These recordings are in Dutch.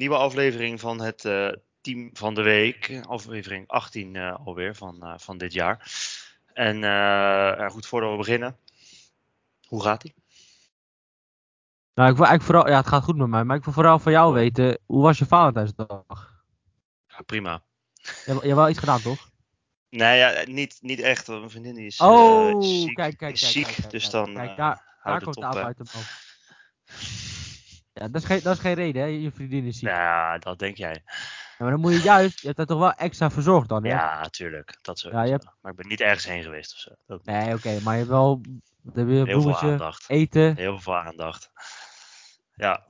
nieuwe aflevering van het eh, Team van de Week. Aflevering 18 uh, alweer van, uh, van dit jaar. En ja, goed, voordat we beginnen, hoe gaat ie? Nou, ik wil eigenlijk vooral, ja, het gaat goed met mij, maar ik wil vooral van jou weten, hoe was je Valentijnsdag? Ja, prima. Je, je hebt wel iets gedaan, toch? Nee, ja, niet, niet echt. Want mijn vriendin die is, oh, ziek, kijk, kijk, is kijk, ziek dus dan kijk, daar, daar komt de uit de. Ja, dat is, geen, dat is geen reden, hè? Je vriendin is ziek. Ja, dat denk jij. Ja, maar dan moet je juist, je hebt haar toch wel extra verzorgd dan, hè? Ja, tuurlijk. Dat. Ja, hebt- Maar ik ben niet ergens heen geweest of zo. Nee, oké, maar je hebt wel heb je Heel veel aandacht. eten. Heel veel aandacht. Ja,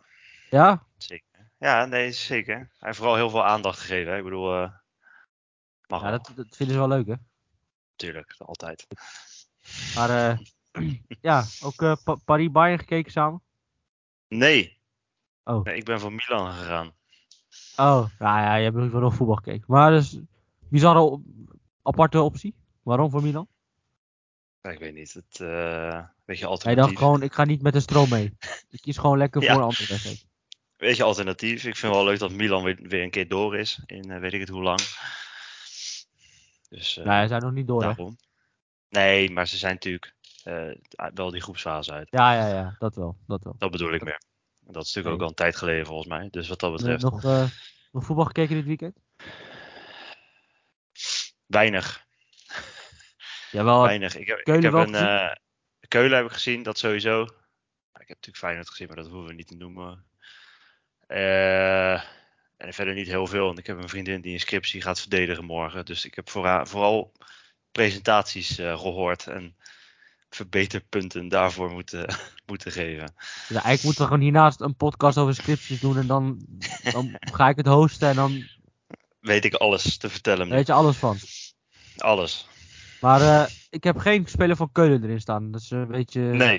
Ja? zeker. Ja, nee, zeker. Hij heeft vooral heel veel aandacht gegeven. Hè. Ik bedoel, eh mag Ja, dat, dat vinden ze wel leuk, hè? Natuurlijk, altijd. Maar eh ja, ook eh Pa- Paris-Bayern gekeken samen? Nee. Oh. nee, ik ben voor Milan gegaan. Oh, nou ja, je hebt nog wel nog voetbal gekeken. Maar dus, bizarre op- aparte optie. Waarom voor Milan? Ja, ik weet niet, het eh beetje Hij alternatief. dacht gewoon, ik ga niet met de stroom mee. Ik kies gewoon lekker Ja. voor een andere wedstrijd. Beetje alternatief. Ik vind wel leuk dat Milan weer, weer een keer door is. In eh, weet ik het hoe lang. Dus Nee, ze zijn nog niet door, hè? daarom. Nee, maar ze zijn natuurlijk eh, wel die groepsfase uit. Ja, ja, ja, dat wel. Dat wel. Dat bedoel ik meer. En Dat is natuurlijk Nee. ook al een tijd geleden volgens mij. Dus wat dat betreft, nog, eh, nog voetbal gekeken dit weekend? weinig. Jawel, weinig. Ik heb, ik Keulen heb een, eh, Keulen heb ik gezien, dat sowieso. Ik heb natuurlijk Feyenoord gezien, maar dat hoeven we niet te noemen. Eh, en verder niet heel veel. Want ik heb een vriendin die een scriptie gaat verdedigen morgen. Dus ik heb vooral, vooral presentaties eh, gehoord. En verbeterpunten daarvoor moeten, moeten geven. ja, eigenlijk moeten we gewoon hiernaast een podcast over scripties doen. En dan, dan ga ik het hosten en dan Weet ik alles te vertellen. weet je alles van. Alles. Maar eh, ik heb geen speler van Keulen erin staan. Dat is een beetje... Nee.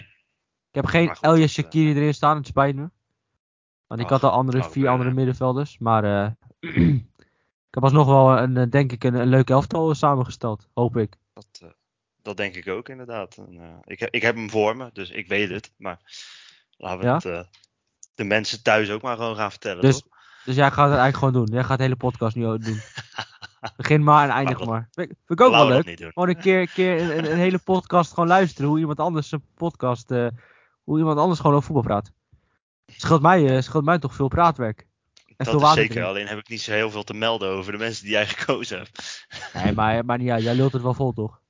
Ik heb geen goed, Elje dat, Shakiri erin staan, het spijt me. Want ik had al andere, vier eh, andere middenvelders. Maar eh, ik heb alsnog wel een, eh, denk ik een, een leuk elftal samengesteld. Hoop ik. Dat, denk ik ook inderdaad. En, eh, ik, heb, ik heb hem voor me, dus ik weet het. Maar laten we Ja? het eh, de mensen thuis ook maar gewoon gaan vertellen. Dus- toch? Dus jij gaat het eigenlijk gewoon doen. Jij gaat de hele podcast nu ook doen. Begin maar en eindig dat- maar. Vind ik vind ik ook wel leuk. Gewoon een keer, keer een, een, een hele podcast gewoon luisteren. Hoe iemand anders een podcast... eh, hoe iemand anders gewoon over voetbal praat. Scheelt mij, scheelt mij toch veel praatwerk. En Dat is zeker. Alleen heb ik niet zo heel veel te melden over de mensen die jij gekozen hebt. Nee, maar, maar uit. Jij lult het wel vol, toch?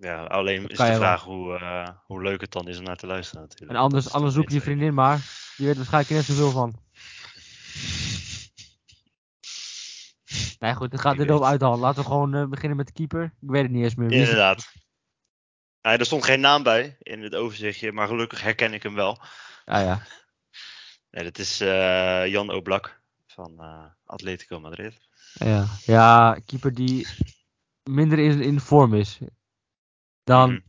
Ja, alleen is de wel. vraag hoe, eh, hoe leuk het dan is om naar te luisteren natuurlijk. En anders, anders zoek je vriendin maar. Die weet waarschijnlijk net zoveel van. Nee, goed, het gaat over weet. uit de hand. Laten we gewoon eh, beginnen met de keeper. Ik weet het niet eens meer. Wie? Inderdaad. Nou, er stond geen naam bij in het overzichtje, maar gelukkig herken ik hem wel. Ah ja. Nee, dat is eh, Jan Oblak van Atletico Madrid. ja. Ja, keeper die minder in, in vorm is. Dan, Mhm.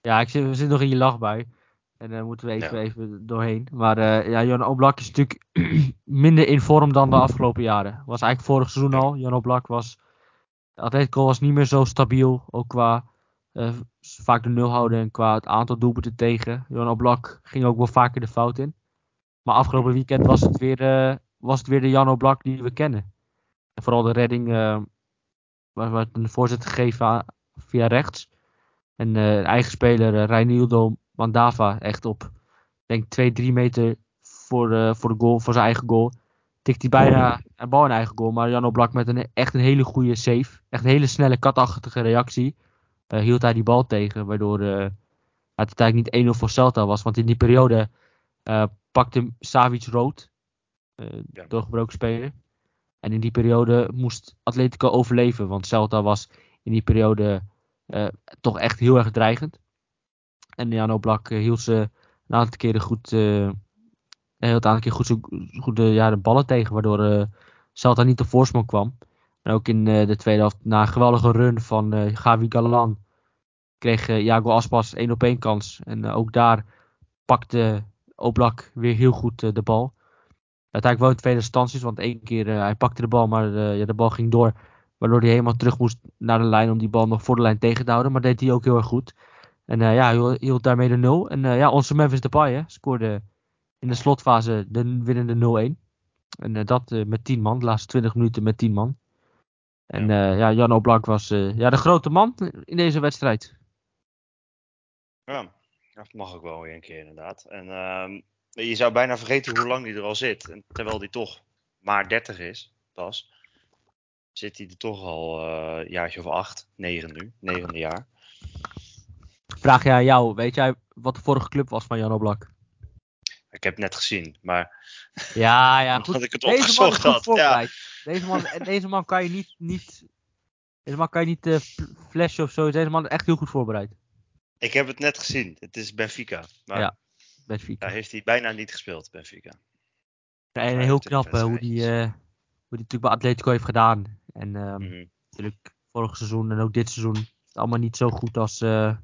ja, ik zit, we zitten nog in je lach bij. En daar moeten we even, Ja. even doorheen. Maar eh, ja, Jan Oblak is natuurlijk minder in vorm dan de afgelopen jaren. Was eigenlijk vorig seizoen al. Jan Oblak was. Atletico was niet meer zo stabiel. Ook qua eh, vaak de nul houden en qua het aantal doelpunten tegen. Jan Oblak ging ook wel vaker de fout in. Maar afgelopen weekend was het weer, eh, was het weer de Jan Oblak die we kennen. En vooral de redding. Eh waar een voorzet gegeven via rechts. En eh, de eigen speler, uh, Reinildo Mandava, echt op, denk 2, 3 meter voor, de voor de goal, voor zijn eigen goal. Tikt hij bijna een bal in eigen goal. Maar Jan Oblak met een, echt een hele goede save. Echt een hele snelle katachtige reactie. eh, hield hij die bal tegen. Waardoor eh, het uiteindelijk niet 1-0 voor Celta was. Want in die periode eh, pakte Savic rood. eh. Doorgebroken speler. En in die periode moest Atletico overleven. Want Celta was in die periode eh, toch echt heel erg dreigend. En Jan Oblak eh, hield ze een aantal keren goed, hield een aantal keer goed, goed de ballen tegen. Waardoor Celta niet op voorsprong kwam. En ook in de tweede helft, na een geweldige run van Gavi Galan, kreeg Iago Aspas één op één kans. En ook daar pakte Oblak weer heel goed de bal. Uiteindelijk wel in tweede instanties, want één keer uh, hij pakte de bal, maar uh, ja, de bal ging door. Waardoor hij helemaal terug moest naar de lijn om die bal nog voor de lijn tegen te houden. Maar deed hij ook heel erg goed. En uh, ja, hij hield daarmee de nul. En ja, onze Memphis Depay hè, scoorde in de slotfase de winnende 0-1. En eh, dat eh, met 10 man, de laatste 20 minuten met 10 man. En ja, ja Jan Oblak was ja, de grote man in deze wedstrijd. Ja, dat mag ook wel weer een keer inderdaad. En ehm, je zou bijna vergeten hoe lang hij er al zit. En terwijl hij toch maar 30 is, pas, zit hij er toch al een jaartje of acht, negen nu, negende jaar. Vraag jij aan jou, weet jij wat de vorige club was van Jan Oblak? Ik heb het net gezien, maar. Ja, ja, goed. Ik het opgezocht had. Ja. Deze, man, deze man kan je niet. niet deze man kan je niet uh, flashen of zo. Deze man is echt heel goed voorbereid. Ik heb het net gezien. Het is Benfica. Maar ja, Benfica. Daar heeft hij bijna niet gespeeld, Benfica. En heel knap uh, hoe die, uh, hoe die natuurlijk bij Atletico heeft gedaan. En um, mm -hmm. natuurlijk vorig seizoen en ook dit seizoen. Allemaal niet zo goed als. Uh,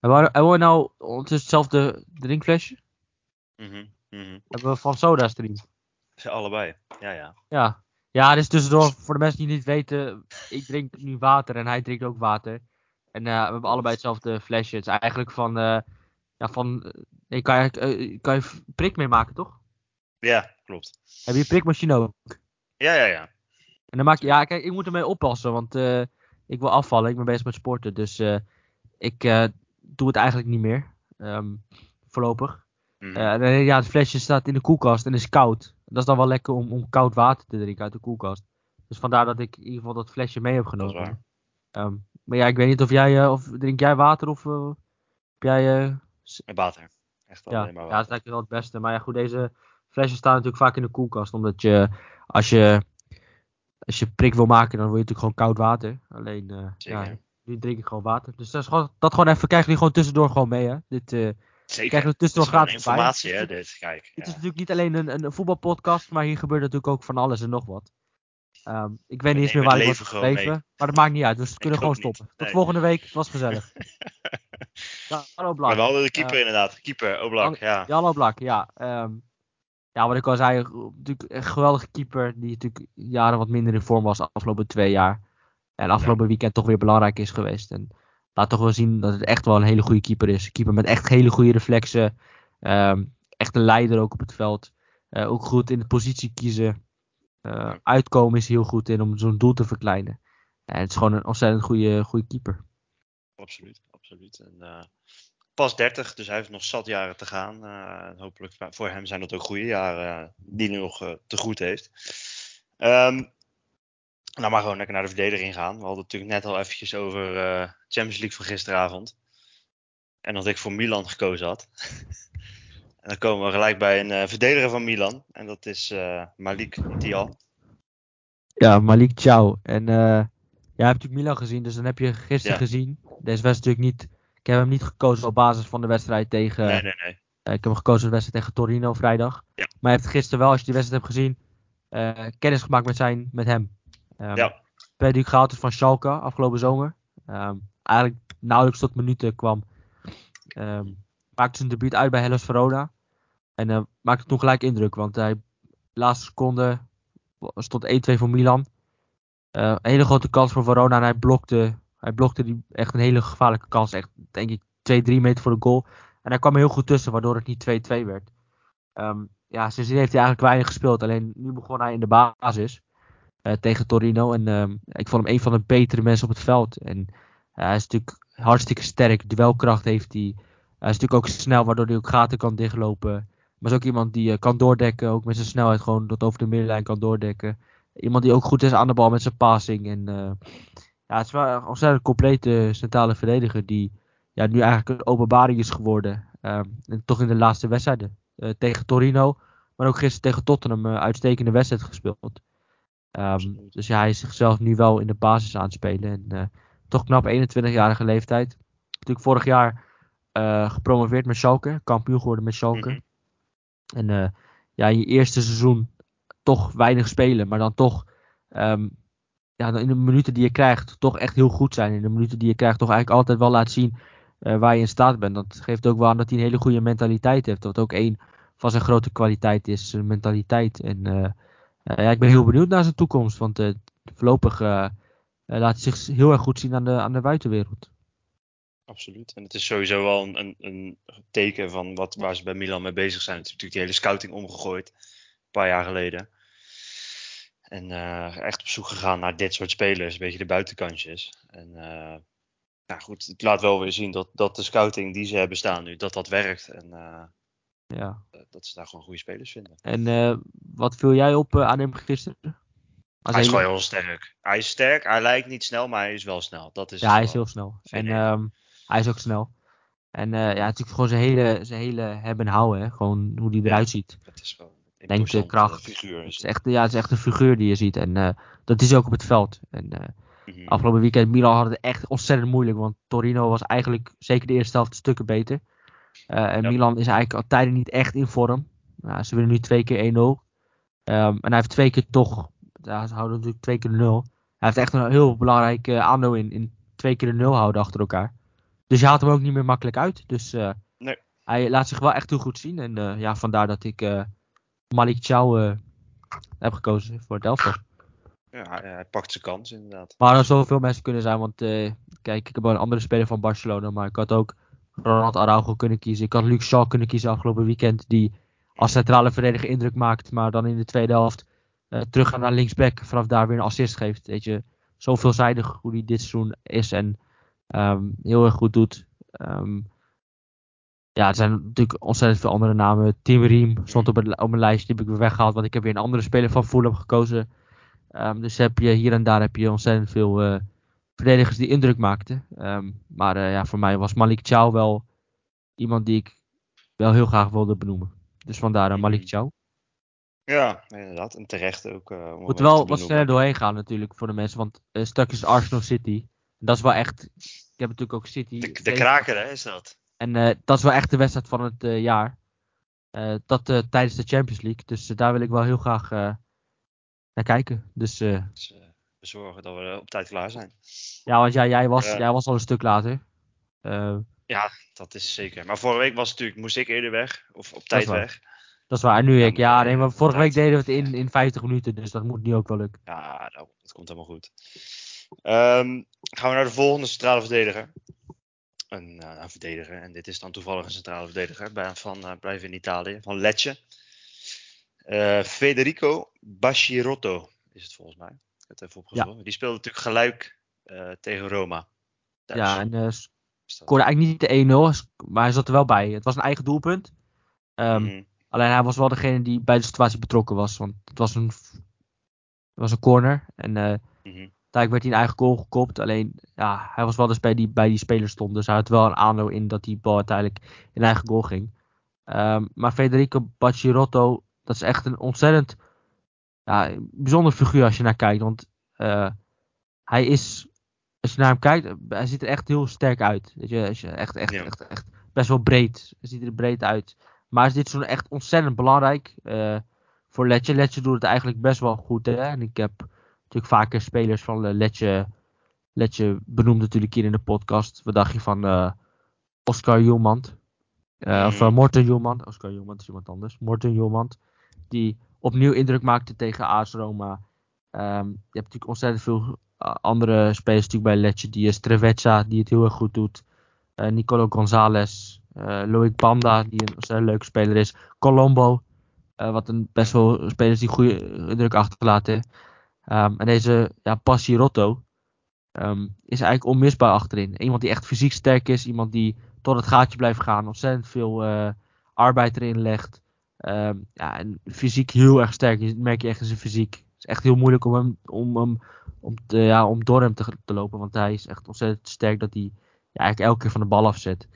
hebben we nou ondertussen hetzelfde drinkflesje? Mm -hmm. Hebben we van Soda Stream? Allebei, ja, ja. Ja, ja dus tussendoor, voor de mensen die niet weten, ik drink nu water en hij drinkt ook water. En uh, we hebben allebei hetzelfde flesje. Het is eigenlijk van, uh, ja, van, nee, kan, je, uh, kan je prik mee maken, toch? Ja, klopt. Heb je een prikmachine ook? Ja, ja, ja. En dan maak je, ja, kijk, ik moet ermee oppassen, want ik wil afvallen. Ik ben bezig met sporten, dus ik doe het eigenlijk niet meer. Um, voorlopig. Mhm. Uh, ja, het flesje staat in de koelkast en is koud. Dat is dan wel lekker om, om koud water te drinken uit de koelkast. Dus vandaar dat ik in ieder geval dat flesje mee heb genomen. Um, maar ja, ik weet niet of jij, of drink jij water of heb jij... water. Echt ja, maar. Ja, dat is eigenlijk wel het beste. Maar ja, goed, deze flesjes staan natuurlijk vaak in de koelkast. Omdat je, als je, als je prik wil maken, dan wil je natuurlijk gewoon koud water. Alleen, ja, nu drink ik gewoon water. Dus dat, is gewoon, dat gewoon even, krijg je gewoon tussendoor gewoon mee, hè. Dit, Zeker. Krijg je tussendoor gratis informatie, bij. hè, dit. Kijk. Dit ja. is natuurlijk niet alleen een, een, voetbalpodcast, maar hier gebeurt natuurlijk ook van alles en nog wat. Um, ik weet niet eens meer waar ik was gebleven, maar dat maakt niet uit, dus we kunnen gewoon stoppen. Tot volgende week, het was gezellig. ja, Oblak. Maar we hadden de keeper uh, inderdaad, keeper Oblak, ja. Jan Oblak, ja. Um, ja, wat ik al zei, natuurlijk een geweldige keeper die natuurlijk jaren wat minder in vorm was de afgelopen twee jaar. En afgelopen ja. weekend toch weer belangrijk is geweest. En laat toch wel zien dat het echt wel een hele goede keeper is. Een keeper met echt hele goede reflexen. Um, echt een leider ook op het veld. Uh, ook goed in de positie kiezen. Uh, uitkomen is heel goed in om zo'n doel te verkleinen. En het is gewoon een ontzettend goede, goede keeper. Absoluut, absoluut. En, uh, pas 30, dus hij heeft nog zat jaren te gaan. hopelijk voor hem zijn dat ook goede jaren die hij nog te goed heeft. Um, nou, maar gewoon lekker naar de verdediging gaan. We hadden het natuurlijk net al eventjes over Champions League van gisteravond. En dat ik voor Milan gekozen had. en dan komen we gelijk bij een uh, verdediger van Milan. En dat is uh, Malik Tial. Ja, Malik Ciao. En jij hebt natuurlijk Milan gezien, dus dan heb je gisteren ja. gezien. Deze wedstrijd natuurlijk niet. Ik heb hem niet gekozen op basis van de wedstrijd tegen. Nee, nee, nee. ik heb hem gekozen op de wedstrijd tegen Torino vrijdag. Ja. Maar hij heeft gisteren wel, als je die wedstrijd hebt gezien, kennis gemaakt met, zijn, met hem. Um, ja. Perdu gehaald is van Schalke afgelopen zomer. Um, eigenlijk nauwelijks tot minuten kwam. Um, maakte zijn debuut uit bij Hellas Verona. En uh, maakte toen gelijk indruk, want hij laatste seconde stond 1-2 voor Milan. Uh, een hele grote kans voor Verona en hij blokte, hij blokte die echt een hele gevaarlijke kans. Echt denk ik 2-3 meter voor de goal. En hij kwam heel goed tussen, waardoor het niet 2-2 werd. Um, ja, sindsdien heeft hij eigenlijk weinig gespeeld. Alleen nu begon hij in de basis. Uh, tegen Torino. En uh, ik vond hem een van de betere mensen op het veld. En hij is natuurlijk hartstikke sterk. Duelkracht heeft hij. Hij is natuurlijk ook snel, waardoor hij ook gaten kan dichtlopen. Maar is ook iemand die kan doordekken. Ook met zijn snelheid gewoon tot over de middenlijn kan doordekken. Iemand die ook goed is aan de bal met zijn passing. En ja, het is wel een ontzettend complete centrale verdediger. Die ja, nu eigenlijk een openbaring is geworden. en toch in de laatste wedstrijden. tegen Torino. Maar ook gisteren tegen Tottenham uitstekende wedstrijd gespeeld. Um, dus ja, hij is zichzelf nu wel in de basis aan het spelen. En uh, toch knap 21-jarige leeftijd. Natuurlijk vorig jaar uh, gepromoveerd met Schalke. Kampioen geworden met Schalke. Mhm. En uh, ja, in je eerste seizoen toch weinig spelen. Maar dan toch um, ja, in de minuten die je krijgt toch echt heel goed zijn. In de minuten die je krijgt toch eigenlijk altijd wel laat zien waar je in staat bent. Dat geeft ook wel aan dat hij een hele goede mentaliteit heeft. Dat ook een van zijn grote kwaliteit is. Zijn mentaliteit. En uh, ja, ik ben heel benieuwd naar zijn toekomst. Want voorlopig laat hij zich heel erg goed zien aan de, aan de buitenwereld. Absoluut. En het is sowieso wel een, een, een teken van wat, waar ze bij Milan mee bezig zijn. Het is natuurlijk die hele scouting omgegooid. Een paar jaar geleden. En uh, echt op zoek gegaan naar dit soort spelers. Een beetje de buitenkantjes. En uh, nou goed, het laat wel weer zien dat, dat de scouting die ze hebben staan nu, dat dat werkt. En uh, ja. dat ze daar gewoon goede spelers vinden. En wat viel jij op aan hem gisteren? Als hij is gewoon heel sterk. Hij is sterk, hij lijkt niet snel, maar hij is wel snel. Dat is ja, hij is heel snel. En um, hij is ook snel. En uh, ja, natuurlijk gewoon zijn hele, zijn hele hebben en houden. Hè? Gewoon hoe die eruit ziet. Het is gewoon kracht. figuur. Het is, echt, ja, het is echt een figuur die je ziet. En uh, dat is ook op het veld. En uh, mm -hmm. afgelopen weekend Milan had het echt ontzettend moeilijk. Want Torino was eigenlijk zeker de eerste helft stukken beter. en ja. Milan is eigenlijk al tijden niet echt in vorm. Nou, ze winnen nu twee keer 1-0. Um, en hij heeft twee keer toch ja, ze houden natuurlijk twee keer de nul. Hij heeft echt een heel belangrijk aandeel in, in twee keer de nul houden achter elkaar. Dus je haalt hem ook niet meer makkelijk uit. Dus uh, nee. hij laat zich wel echt heel goed zien. En uh, ja, vandaar dat ik Malik Chow heb gekozen voor het elftal. Ja, hij, hij, pakt zijn kans inderdaad. Maar er zoveel mensen kunnen zijn. Want kijk, ik heb wel een andere speler van Barcelona. Maar ik had ook Ronald Araujo kunnen kiezen. Ik had Luc Shaw kunnen kiezen afgelopen weekend. Die als centrale verdediger indruk maakt. Maar dan in de tweede helft uh, teruggaan naar linksback. Vanaf daar weer een assist geeft. Weet je, zo veelzijdig hoe hij dit seizoen is. En um, heel erg goed doet. Um, ja, er zijn natuurlijk ontzettend veel andere namen. Tim Riem stond op, het, op mijn lijst. Die heb ik weer weggehaald. Want ik heb weer een andere speler van Fulham gekozen. Um, dus heb je hier en daar heb je ontzettend veel uh, verdedigers die indruk maakten. maar uh, ja, voor mij was Malik Chow wel iemand die ik wel heel graag wilde benoemen. Dus vandaar Malik Chow. Ja, inderdaad. En terecht ook. Uh, Moet wel wat sneller doorheen gaan natuurlijk voor de mensen. Want uh, straks is Arsenal City. Dat is wel echt... Ik heb natuurlijk ook City... De, de kraker hè, is dat. En uh, dat is wel echt de wedstrijd van het jaar. dat tijdens de Champions League. Dus daar wil ik wel heel graag naar kijken. Dus, dus we zorgen dat we op tijd klaar zijn. Ja, want ja, jij, was, jij was al een stuk later. ja, dat is zeker. Maar vorige week was natuurlijk, moest ik eerder weg. Of op tijd weg. Dat is waar. En nu ik. Ja, nee, maar vorige week deden we het in, in 50 minuten. Dus dat moet nu ook wel lukken. Ja, dat komt helemaal goed. Um, gaan we naar de volgende centrale verdediger. Een, uh, een, verdediger. En dit is dan toevallig een centrale verdediger. Bij, van, uh, blijven in Italië. Van Lecce. Uh, Federico Bascirotto is het volgens mij. Ik heb het even opgezocht. Ja. Die speelde natuurlijk gelijk tegen Roma. Thuis. Ja, en scoorde eigenlijk niet de 1-0. Maar hij zat er wel bij. Het was een eigen doelpunt. Um, mm -hmm. Alleen hij was wel degene die bij de situatie betrokken was. Want het was een, het was een corner. En uh, mm-hmm. Daar werd hij een eigen goal gekopt. Alleen ja, hij was wel dus bij die, bij die speler stond. Dus hij had wel een aandeel in dat die bal uiteindelijk in eigen goal ging. Um, maar Federico Bacirotto, dat is echt een ontzettend ja, bijzonder figuur als je naar kijkt. Want uh, hij is, als je naar hem kijkt, hij ziet er echt heel sterk uit. Weet je, als je echt, echt, ja. echt, echt best wel breed. Hij ziet er breed uit. Maar is dit zo'n echt ontzettend belangrijk uh, voor Letje. Letje doet het eigenlijk best wel goed. Hè? En ik heb natuurlijk vaker spelers van Letje, Letje benoemd natuurlijk hier in de podcast. Wat dacht je van uh, Oscar Julmand? Uh, of Morten Julmand. Oscar Julmand is iemand anders. Morten Julmand. Die opnieuw indruk maakte tegen AS Roma. Um, je hebt natuurlijk ontzettend veel andere spelers natuurlijk bij Letje. Die is Trevezza, die het heel erg goed doet. Nicolo Gonzalez. Uh, Loic Banda, die een ontzettend leuke speler is. Colombo, uh, wat een best wel spelers die goede indruk achterlaten. Um, en deze ja, Passirotto um, is eigenlijk onmisbaar achterin. Iemand die echt fysiek sterk is. Iemand die tot het gaatje blijft gaan. Ontzettend veel uh, arbeid erin legt. Um, ja, en fysiek heel erg sterk. Dat merk je echt in zijn fysiek. Het is echt heel moeilijk om, hem, om, hem, om, te, ja, om door hem te, te lopen. Want hij is echt ontzettend sterk dat hij ja, eigenlijk elke keer van de bal afzet.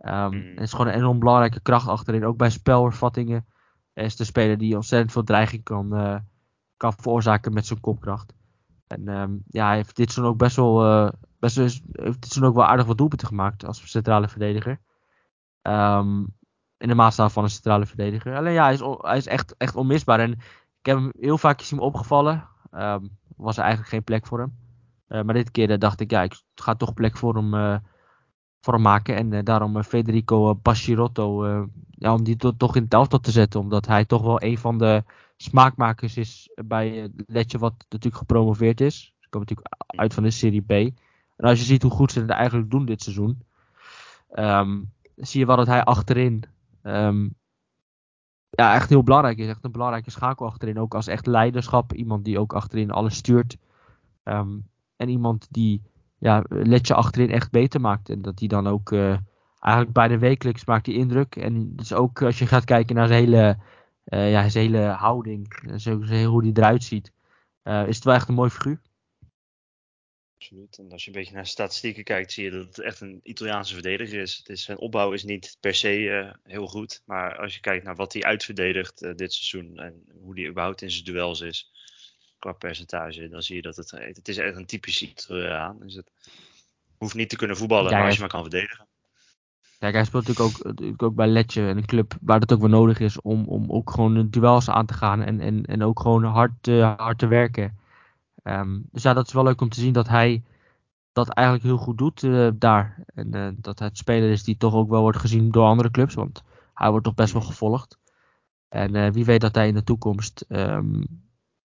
Um, mm. Het is gewoon een enorm belangrijke kracht achterin. Ook bij spelvervattingen is de speler die ontzettend veel dreiging kan, uh, kan veroorzaken met zijn kopkracht. En um, ja, hij heeft dit ook best wel, uh, best wel, heeft dit ook wel aardig wat doelpunten gemaakt als centrale verdediger. Um, in de maatstaf van een centrale verdediger. Alleen ja, hij is, hij is echt, echt onmisbaar. En ik heb hem heel vaak zien opgevallen. was er eigenlijk geen plek voor hem. Uh, maar dit keer dacht ik, ja, ik ga toch plek voor hem voor hem maken. En daarom Federico Bacirotto, uh, ja, om die to toch in het elftal te zetten. Omdat hij toch wel een van de smaakmakers is bij Letje wat natuurlijk gepromoveerd is. Ze komen natuurlijk uit van de Serie B. En als je ziet hoe goed ze het eigenlijk doen dit seizoen. ehm, zie je wel dat hij achterin ehm, ja, echt heel belangrijk is. Echt een belangrijke schakel achterin. Ook als echt leiderschap. Iemand die ook achterin alles stuurt. Ehm, en iemand die ja, Letje achterin echt beter maakt. En dat die dan ook uh, eigenlijk bijna wekelijks maakt die indruk. En dus ook als je gaat kijken naar zijn hele, uh, ja, zijn hele houding. Zo, hoe hij eruit ziet. Uh, is het wel echt een mooi figuur. Absoluut. En als je een beetje naar statistieken kijkt, zie je dat het echt een Italiaanse verdediger is. Het is zijn opbouw is niet per se uh, heel goed. Maar als je kijkt naar wat hij uitverdedigt dit seizoen en hoe hij überhaupt in zijn duels is, qua percentage, dan zie je dat het, het is echt een typisch Italiaan. Dus het hoeft niet te kunnen voetballen, ja, maar als je maar kan verdedigen. Kijk, hij speelt natuurlijk ook, natuurlijk ook bij Letje, een club waar het ook wel nodig is om, om ook gewoon duels aan te gaan en, en, en ook gewoon hard, uh, hard te werken. Um, dus ja, dat is wel leuk om te zien dat hij dat eigenlijk heel goed doet uh, daar. En dat het speler is die toch ook wel wordt gezien door andere clubs, want hij wordt toch best wel gevolgd. En wie weet dat hij in de toekomst um,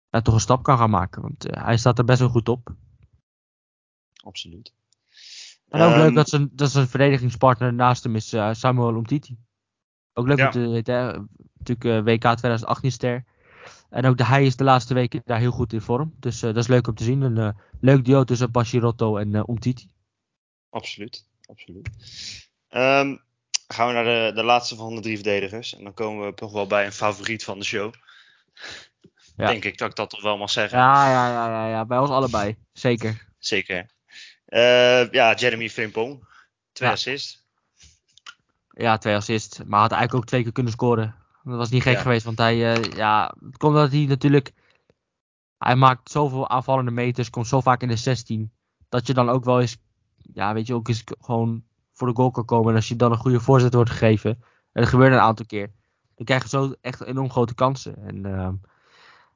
toch een stap kan gaan maken, want hij staat er best wel goed op. Absoluut. En ook um, leuk dat zijn, dat zijn verdedigingspartner naast hem is Samuel Umtiti. Ook leuk om te weten, natuurlijk WK 2018 ster. En ook de, hij is de laatste weken daar heel goed in vorm. Dus uh, dat is leuk om te zien. Een uh, leuk duo tussen Bashirotto en uh, Umtiti. Absoluut, absoluut. Um, gaan we naar de, de laatste van de drie verdedigers. En dan komen we toch wel bij een favoriet van de show. Ja. Denk ik dat ik dat toch wel mag zeggen. Ja, ja, ja, ja, ja. bij ons allebei. Zeker. Zeker. Ja, Jeremy Frimpong. Twee ja. assists. Ja, twee assists. Maar had eigenlijk ook twee keer kunnen scoren. Dat was niet gek ja. geweest, want hij, uh, ja, het komt dat hij natuurlijk, hij maakt zoveel aanvallende meters, komt zo vaak in de 16, dat je dan ook wel eens, ja, weet je, ook eens gewoon voor de goal kan komen. En als je dan een goede voorzet wordt gegeven, en dat gebeurt een aantal keer, dan krijg je zo echt enorm grote kansen. En uh,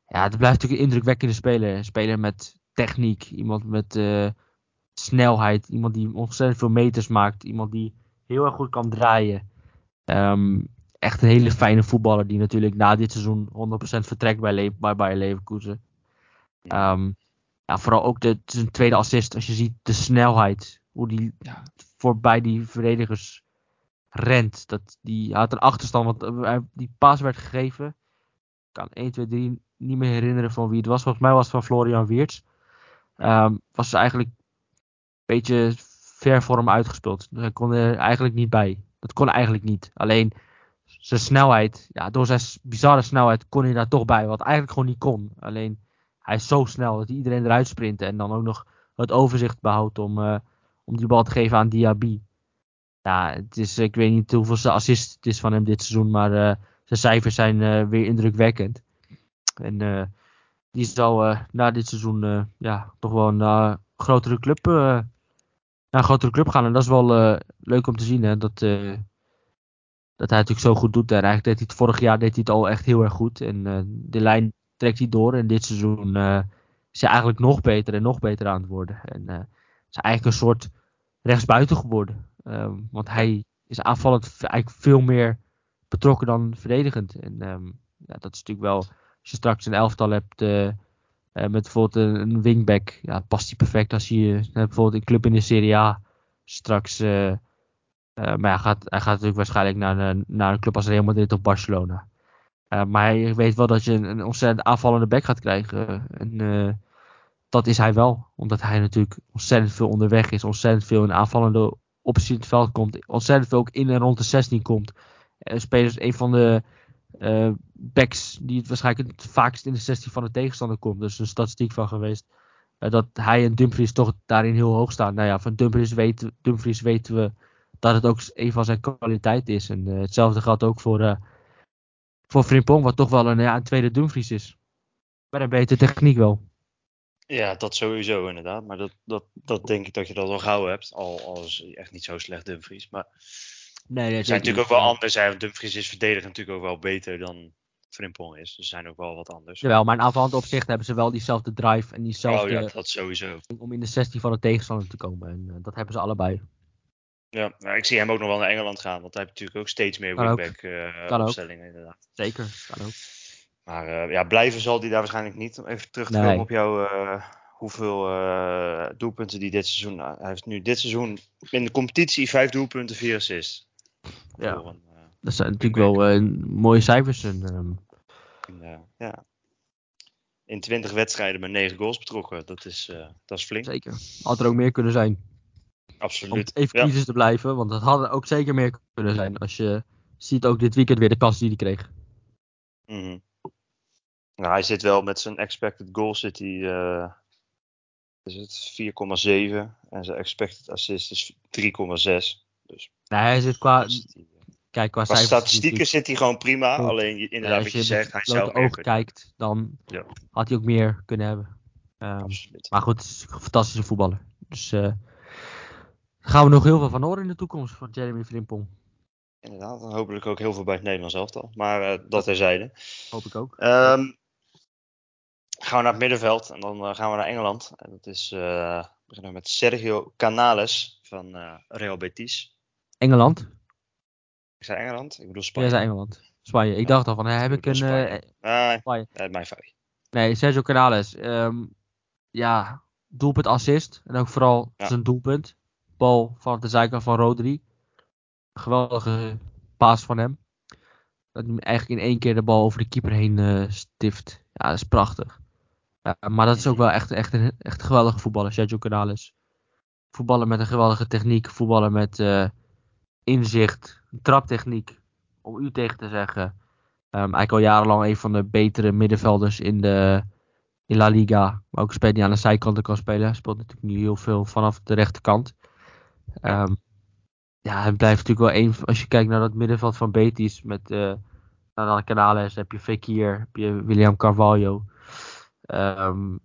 ja, het blijft natuurlijk een indrukwekkende speler. Een speler met techniek, iemand met uh, snelheid, iemand die ontzettend veel meters maakt, iemand die heel erg goed kan draaien. Um, echt een hele fijne voetballer die natuurlijk na dit seizoen 100% vertrekt bij, Le bij Bayer Leverkusen. Um, ja, vooral ook de, zijn tweede assist, als je ziet de snelheid, hoe die ja. voorbij die verdedigers rent. Dat, die had een achterstand, want uh, die paas werd gegeven. Ik kan 1, 2, 3 niet meer herinneren van wie het was. Volgens mij was het van Florian Weerts. Um, was eigenlijk beetje ver voor hem uitgespeeld. Hij kon er eigenlijk niet bij. Dat kon eigenlijk niet. Alleen zijn snelheid, ja, door zijn bizarre snelheid kon hij daar toch bij. Wat eigenlijk gewoon niet kon. Alleen hij is zo snel dat hij iedereen eruit sprint. En dan ook nog het overzicht behoudt om, uh, om die bal te geven aan Diaby. Ja, het is, ik weet niet hoeveel assist het is van hem dit seizoen. Maar uh, zijn cijfers zijn uh, weer indrukwekkend. En die zal na dit seizoen ja, toch wel een grotere club, naar een grotere club gaan. En dat is wel leuk om te zien. Hè, dat dat hij natuurlijk zo goed doet. En eigenlijk deed hij het vorig jaar deed hij het al echt heel erg goed. En uh, de lijn trekt hij door. En dit seizoen is hij eigenlijk nog beter en nog beter aan het worden. En is eigenlijk een soort rechtsbuiten geworden. Um, want hij is aanvallend eigenlijk veel meer betrokken dan verdedigend. En um, ja, dat is natuurlijk wel, als je straks een elftal hebt met bijvoorbeeld een, wingback, ja, past hij perfect als je bijvoorbeeld een club in de Serie A straks uh, maar hij gaat, hij gaat natuurlijk waarschijnlijk naar, een, naar een club als Real Madrid of Barcelona. Maar hij weet wel dat je een, een ontzettend aanvallende back gaat krijgen. En dat is hij wel. Omdat hij natuurlijk ontzettend veel onderweg is. Ontzettend veel in aanvallende opties in het veld komt. Ontzettend veel ook in en rond de 16 komt. Uh, spelers een van de backs die het waarschijnlijk het vaakst in de 16 van de tegenstander komt. Dus een statistiek van geweest. dat hij en Dumfries toch daarin heel hoog staan. Nou ja, van Dumfries, weet, Dumfries weten we dat het ook een van zijn kwaliteiten is. En uh, hetzelfde geldt ook voor, uh, voor Frimpong, wat toch wel een, ja, een tweede Dumfries is. Met een betere techniek wel. Ja, dat sowieso inderdaad. Maar dat, dat, dat denk ik dat je dat al gauw hebt. Al, al is echt niet zo slecht Dumfries. Maar nee, het zijn natuurlijk ook wel anders. Hè? Dumfries is verdedigend natuurlijk ook wel beter dan Frimpong is. Dus ze zijn ook wel wat anders. Jawel, maar in aanvallend opzicht hebben ze wel diezelfde drive en diezelfde... Oh ja, dat sowieso. Om in de 16 van de tegenstander te komen. En uh, dat hebben ze allebei. Ja, maar ik zie hem ook nog wel naar Engeland gaan, want hij heeft natuurlijk ook steeds meer wingback uh, opstellingen inderdaad. Zeker, kan ook. Maar uh, ja, blijven zal hij daar waarschijnlijk niet. Om even terug te komen op jouw, hoeveel uh, doelpunten die dit seizoen. Uh, hij heeft nu dit seizoen in de competitie vijf doelpunten, vier assists. Ja. Een, uh, dat zijn natuurlijk wel mooie cijfers. En, in, ja. In 20 wedstrijden met 9 goals betrokken. Dat is, dat is flink. Zeker. Had er ook meer kunnen zijn. Absoluut. Om even ja. te blijven, want dat hadden ook zeker meer kunnen zijn. Als je ziet ook dit weekend weer de kans die hij kreeg. Mm nou, hij zit wel met zijn expected goal zit hij, uh, is het 4,7 en zijn expected assist is 3,6. Dus nee, hij zit qua, kijk, qua, qua statistieken zit hij gewoon prima. Goed. Alleen inderdaad, ja, wat je, je zegt, hij zou oog kijkt, dan ja. had hij ook meer kunnen hebben. Um, maar goed, een fantastische voetballer. Dus uh, gaan we nog heel veel van horen in de toekomst van Jeremy Frimpong. Inderdaad, dan hopelijk ook heel veel bij het Nederlands elftal. Maar uh, dat terzijde. Hoop ik ook. Um, gaan we naar het middenveld en dan uh, gaan we naar Engeland. En dat is, we beginnen met Sergio Canales van Real Betis. Engeland? Ik zei Engeland, ik bedoel Spanje. Jij zei Engeland. Spanje. Ik dacht al van, heb ik, ik een... Spanje. Nee, uh, mijn fout. Nee, Sergio Canales. Um, ja, doelpunt assist. En ook vooral ja. zijn doelpunt. Bal van de zijkant van Rodri. Geweldige paas van hem. Dat hij eigenlijk in één keer de bal over de keeper heen uh, stift. Ja, dat is prachtig. Ja, maar dat is ook wel echt, echt, een, echt een geweldige voetballer, Sergio Canales. Voetballen met een geweldige techniek, voetballen met uh, inzicht, traptechniek, om u tegen te zeggen. Eigenlijk al jarenlang een van de betere middenvelders in, de, in La Liga. Maar ook een speler aan de zijkanten kan spelen. Hij speelt natuurlijk nu heel veel vanaf de rechterkant. Um, ja, hij blijft natuurlijk wel een. Als je kijkt naar dat middenveld van Betis met uh, Canales, heb je Fekir, heb je William Carvalho. Um,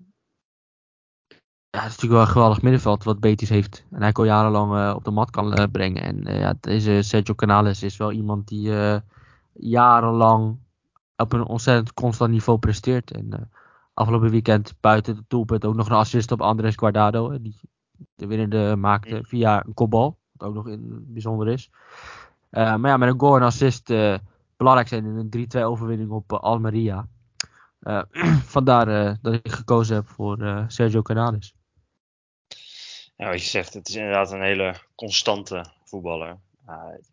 ja, het is natuurlijk wel een geweldig middenveld wat Betis heeft. En hij al jarenlang uh, op de mat kan uh, brengen. En uh, ja, deze Sergio Canales is wel iemand die jarenlang op een ontzettend constant niveau presteert. En afgelopen weekend buiten de doelpunt ook nog een assist op Andres Guardado. Die de winnende maakte via een kopbal. Wat ook nog in, bijzonder is. maar ja, met een goal en assist belangrijk zijn in een 3-2 overwinning op Almeria. Uh, vandaar uh, dat ik gekozen heb voor uh, Sergio Canales. Ja, wat je zegt, het is inderdaad een hele constante voetballer.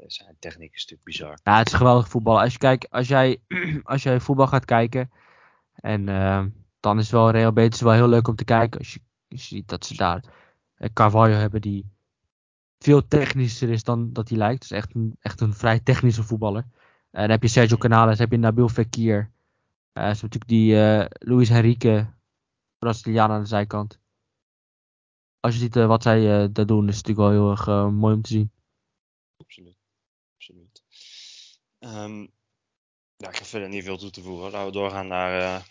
zijn techniek is natuurlijk bizar. Ja, het is geweldig voetballer. Als, je kijkt, als, jij, als jij voetbal gaat kijken, en dan is wel Real Betis wel heel leuk om te kijken. Als je, ziet dat ze daar Carvalho hebben die veel technischer is dan dat hij lijkt. Is echt een, echt een vrij technische voetballer. En dan heb je Sergio Canales, heb je Nabil Fekir. Uh, is natuurlijk die uh, Luis Henrique, Braziliaan aan de zijkant. Als je ziet uh, wat zij uh, daar doen, is het natuurlijk wel heel erg mooi om te zien. Absoluut. Absoluut. Um, ja, ik heb verder niet veel toe te voegen. Laten we doorgaan naar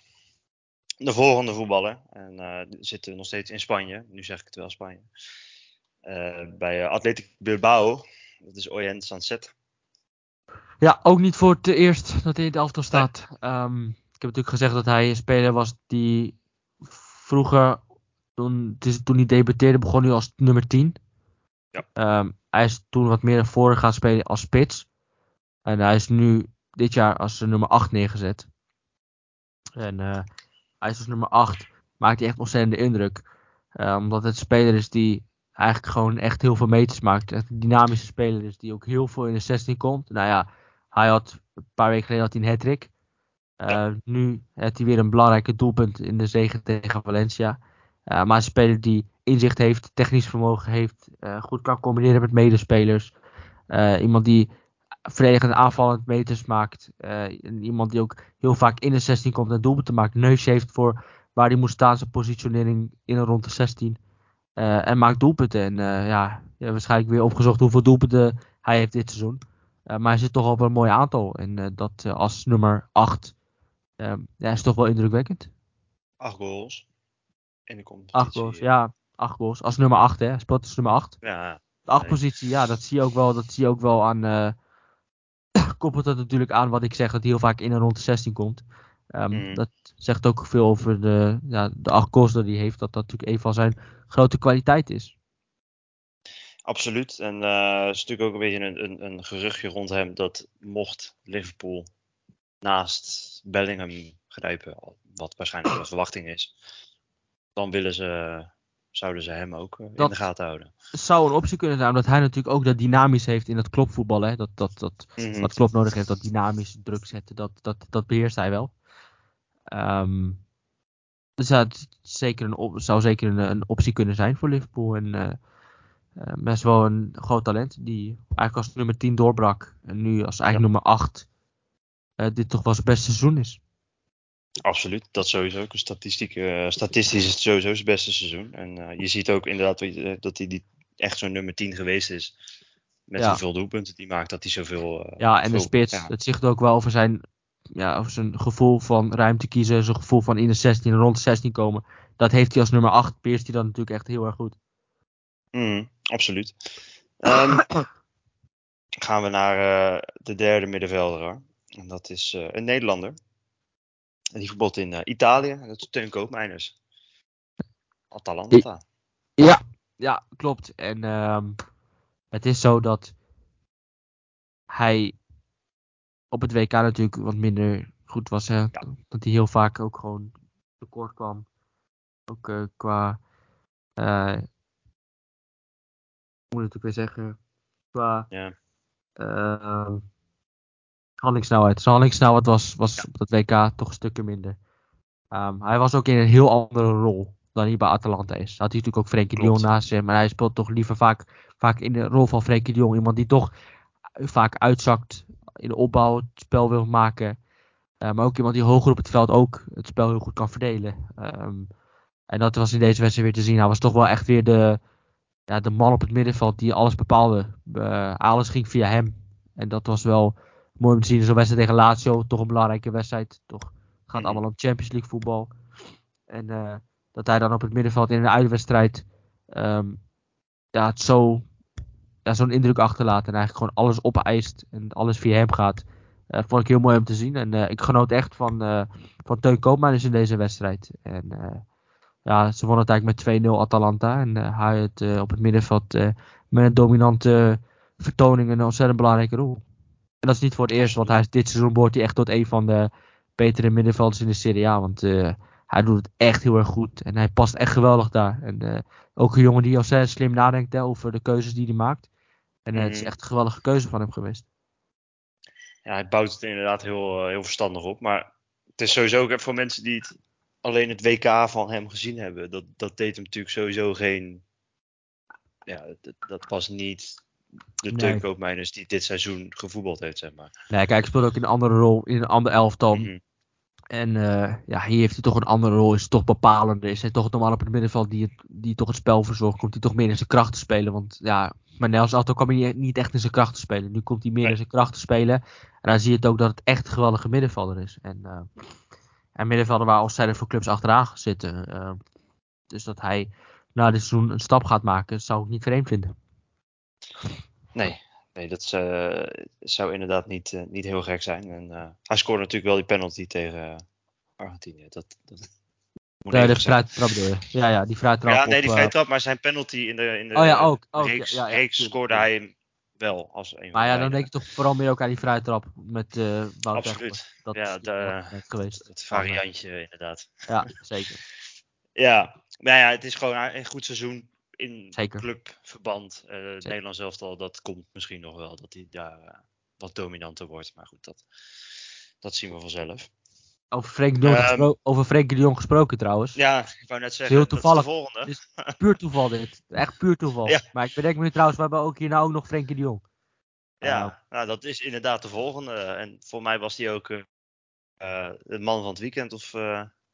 de volgende voetballer. En uh, zitten we nog steeds in Spanje. Nu zeg ik het wel Spanje. Uh, bij Athletic Bilbao. Dat is Oyen Sanset. Ja, ook niet voor het eerst dat hij in het elftal staat. Nee. Um, heb natuurlijk gezegd dat hij een speler was die vroeger, toen, toen hij debuteerde, begon hij als nummer 10. Ja. Um, hij is toen wat meer naar voren gaan spelen als spits. En hij is nu dit jaar als nummer 8 neergezet. En uh, hij is als nummer 8. Maakt hij echt ontzettende indruk. Uh, omdat het een speler is die eigenlijk gewoon echt heel veel meters maakt. Echt een dynamische speler is die ook heel veel in de 16 komt. Nou ja, hij had een paar weken geleden had hij een hat-trick. Uh, nu heeft hij weer een belangrijke doelpunt in de zege tegen Valencia. Uh, maar een speler die inzicht heeft, technisch vermogen heeft, uh, goed kan combineren met medespelers. iemand die verdedigend aanvallend meters maakt. iemand die ook heel vaak in de 16 komt en doelpunten maakt. Neus heeft voor waar hij moet staan, zijn positionering in en rond de 16. en maakt doelpunten. En ja, ja, waarschijnlijk weer opgezocht hoeveel doelpunten hij heeft dit seizoen. maar hij zit toch op een mooi aantal. En dat als nummer 8 Um, ja, is toch wel indrukwekkend. Acht goals. In de competitie. Acht goals, ja. Acht goals. Als nummer acht, hè. Speelt als nummer acht. Ja. De acht positie, ja, dat zie je ook wel, dat zie je ook wel aan... Uh, koppelt dat natuurlijk aan wat ik zeg, dat hij heel vaak in en rond de 16 komt. Um, mm. Dat zegt ook veel over de, ja, de acht goals die hij heeft. Dat dat natuurlijk een van zijn grote kwaliteit is. Absoluut. En uh, is natuurlijk ook een beetje een, een, een geruchtje rond hem dat mocht Liverpool naast Bellingham grijpen, wat waarschijnlijk de verwachting is. Dan willen ze, zouden ze hem ook in Dat- de gaten houden. zou een optie kunnen zijn, omdat hij natuurlijk ook dat dynamisch heeft in het klopvoetbal. Hè? Dat, dat, dat, Mhm. wat Klopp nodig heeft, dat dynamisch druk zetten, dat, dat, dat beheerst hij wel. Ehm, dus is zeker een, op- zou zeker een, een optie kunnen zijn voor Liverpool. En eh, eh, best wel een groot talent, die eigenlijk als nummer 10 doorbrak. En nu als eigenlijk nummer 8 eh, dit toch wel zijn beste seizoen is. Absoluut, dat sowieso. Ook een statistiek, eh, statistisch is het sowieso zijn beste seizoen. En eh, je ziet ook inderdaad eh, dat hij die, echt zo'n nummer 10 geweest is. Met Ja. hoeveel doelpunten die maakt, dat hij zoveel... Ja, en de spits, ja. dat zegt ook wel over zijn, ja, over zijn gevoel van ruimte kiezen, zijn gevoel van in de 16 en rond de 16 komen. Dat heeft hij als nummer 8, beheerst hij dan natuurlijk echt heel erg goed. Mhm, absoluut. Ehm, gaan we naar de derde middenvelder. En dat is een Nederlander. En die voetbalt in eh, Italië. En dat is Teun Koopmeiners. Atalanta. Ja, ja, klopt. En ehm, het is zo dat hij op het WK natuurlijk wat minder goed was. Hè? Dat hij heel vaak ook gewoon tekort kwam. Ook eh, qua. eh hoe moet ik het ook weer zeggen? Qua. Ja. ehm, handelingssnelheid. Zijn handelingssnelheid was, was Ja. op dat WK toch een stukje minder. Ehm, hij was ook in een heel andere rol dan hij bij Atalanta is. Had hij natuurlijk ook Frenkie de. Jong naast hem. Maar hij speelt toch liever vaak, vaak in de rol van Frenkie de Jong. Iemand die toch vaak uitzakt in de opbouw, het spel wil maken. Eh, maar ook iemand die hoger op het veld ook het spel heel goed kan verdelen. Ehm, en dat was in deze wedstrijd weer te zien. Hij was toch wel echt weer de, ja, de man op het middenveld die alles bepaalde. Eh, alles ging via hem. En dat was wel mooi om te zien. Zo'n wedstrijd tegen Lazio, toch een belangrijke wedstrijd. Toch gaat Mhm. allemaal om Champions League voetbal. En eh, dat hij dan op het middenveld in een uitwedstrijd ehm, ja, het zo, ja, zo'n indruk achterlaat. En eigenlijk gewoon alles opeist en alles via hem gaat. Eh, vond ik heel mooi om te zien. En eh, ik genoot echt van, van Teun Koopmeiners in deze wedstrijd. En ja, ze wonnen het eigenlijk met 2-0 Atalanta. En hij het op het middenveld met een dominante vertoning een ontzettend belangrijke rol. En dat is niet voor het eerst, want hij is dit seizoen behoort hij echt tot een van de betere middenvelders in de Serie A. Want eh, hij doet het echt heel erg goed. En hij past echt geweldig daar. En eh, ook een jongen die al zeer slim nadenkt hè, over de keuzes die hij maakt. En eh, het is Mhm. echt een geweldige keuze van hem geweest. Ja, hij bouwt het inderdaad heel, eh, heel verstandig op. Maar het is sowieso ook voor mensen die het alleen het WK van hem gezien hebben. Dat, dat deed hem natuurlijk sowieso geen. Ja, dat, dat was niet de Nee. Koopmeiners die dit seizoen gevoetbald heeft, zeg maar. Nee, kijk, hij speelt ook in een andere rol, in een ander elftal. Mhm. En eh, ja, hier heeft hij toch een andere rol, is toch bepalender. Is hij toch normaal op het middenveld die, het, die toch het spel verzorgt. Komt hij toch meer in zijn kracht te spelen. Want ja, maar Nels altijd kwam hij niet- echt in zijn kracht te spelen. Nu komt hij meer Nee. in zijn kracht te spelen. En dan zie je het ook dat het echt een geweldige middenvelder is. En, eh en middenvelder waar ontzettend veel clubs achteraan zitten. Eh, dus dat hij na dit seizoen een stap gaat maken, zou ik niet vreemd vinden. Nee, nee dat eh, zou inderdaad niet, eh, niet heel gek zijn. En, eh, hij scoorde natuurlijk wel die penalty tegen Argentinië. Dat, dat de vrije trap je. Ja, ja, die vrije trap Ja, nee, die vrije trap, maar zijn penalty in de, in de Oh ja, ook, ook, reeks, ja, reeks scoorde hij hem wel als een Maar ja, dan denk je toch vooral meer ook aan die vrije trap met eh Wout Absoluut. Dat Ja, is de- net geweest. Het variantje inderdaad. Ja, zeker. Ja, maar ja, het is gewoon een goed seizoen in Zeker. clubverband. Eh het Nederlands elftal, dat komt misschien nog wel, dat hij daar eh, wat dominanter wordt. Maar goed, dat, dat zien we vanzelf. Over Frenkie de Jong, Ehm, over de Jong gesproken trouwens. Ja, ik wou net zeggen, Heel dat is toevallig. de volgende. Dus puur toeval dit. Echt puur toeval. Ja. Maar ik bedenk me nu trouwens, we hebben ook hier nou ook nog Frenkie de Jong. Ja, nou, dat is inderdaad de volgende. En voor mij was die ook eh, de man van het weekend. Of,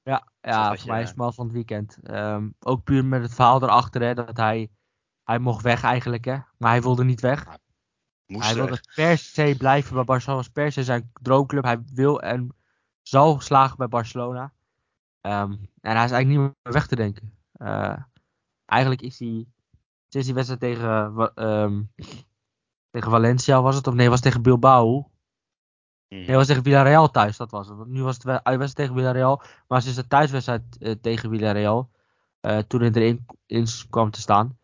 Ja, ja voor mij is het man van het weekend. Ehm, ook puur met het verhaal erachter, hè, dat hij, hij mocht weg eigenlijk, hè. Maar hij wilde niet weg. moest Hij weg. wilde per se blijven bij Barcelona. Was per se zijn droomclub. Hij wil en zal slagen bij Barcelona. Ehm, en hij is eigenlijk niet meer weg te denken. Eh, eigenlijk is hij sinds die wedstrijd tegen, Wa- ehm, tegen Valencia was het, of nee, was het tegen Bilbao. Nee, was tegen Villarreal thuis, dat was het. Nu was het we- uitwedstrijd tegen Villarreal. Maar sinds de thuiswedstrijd eh, tegen Villarreal, eh, toen hij erin in kwam te staan.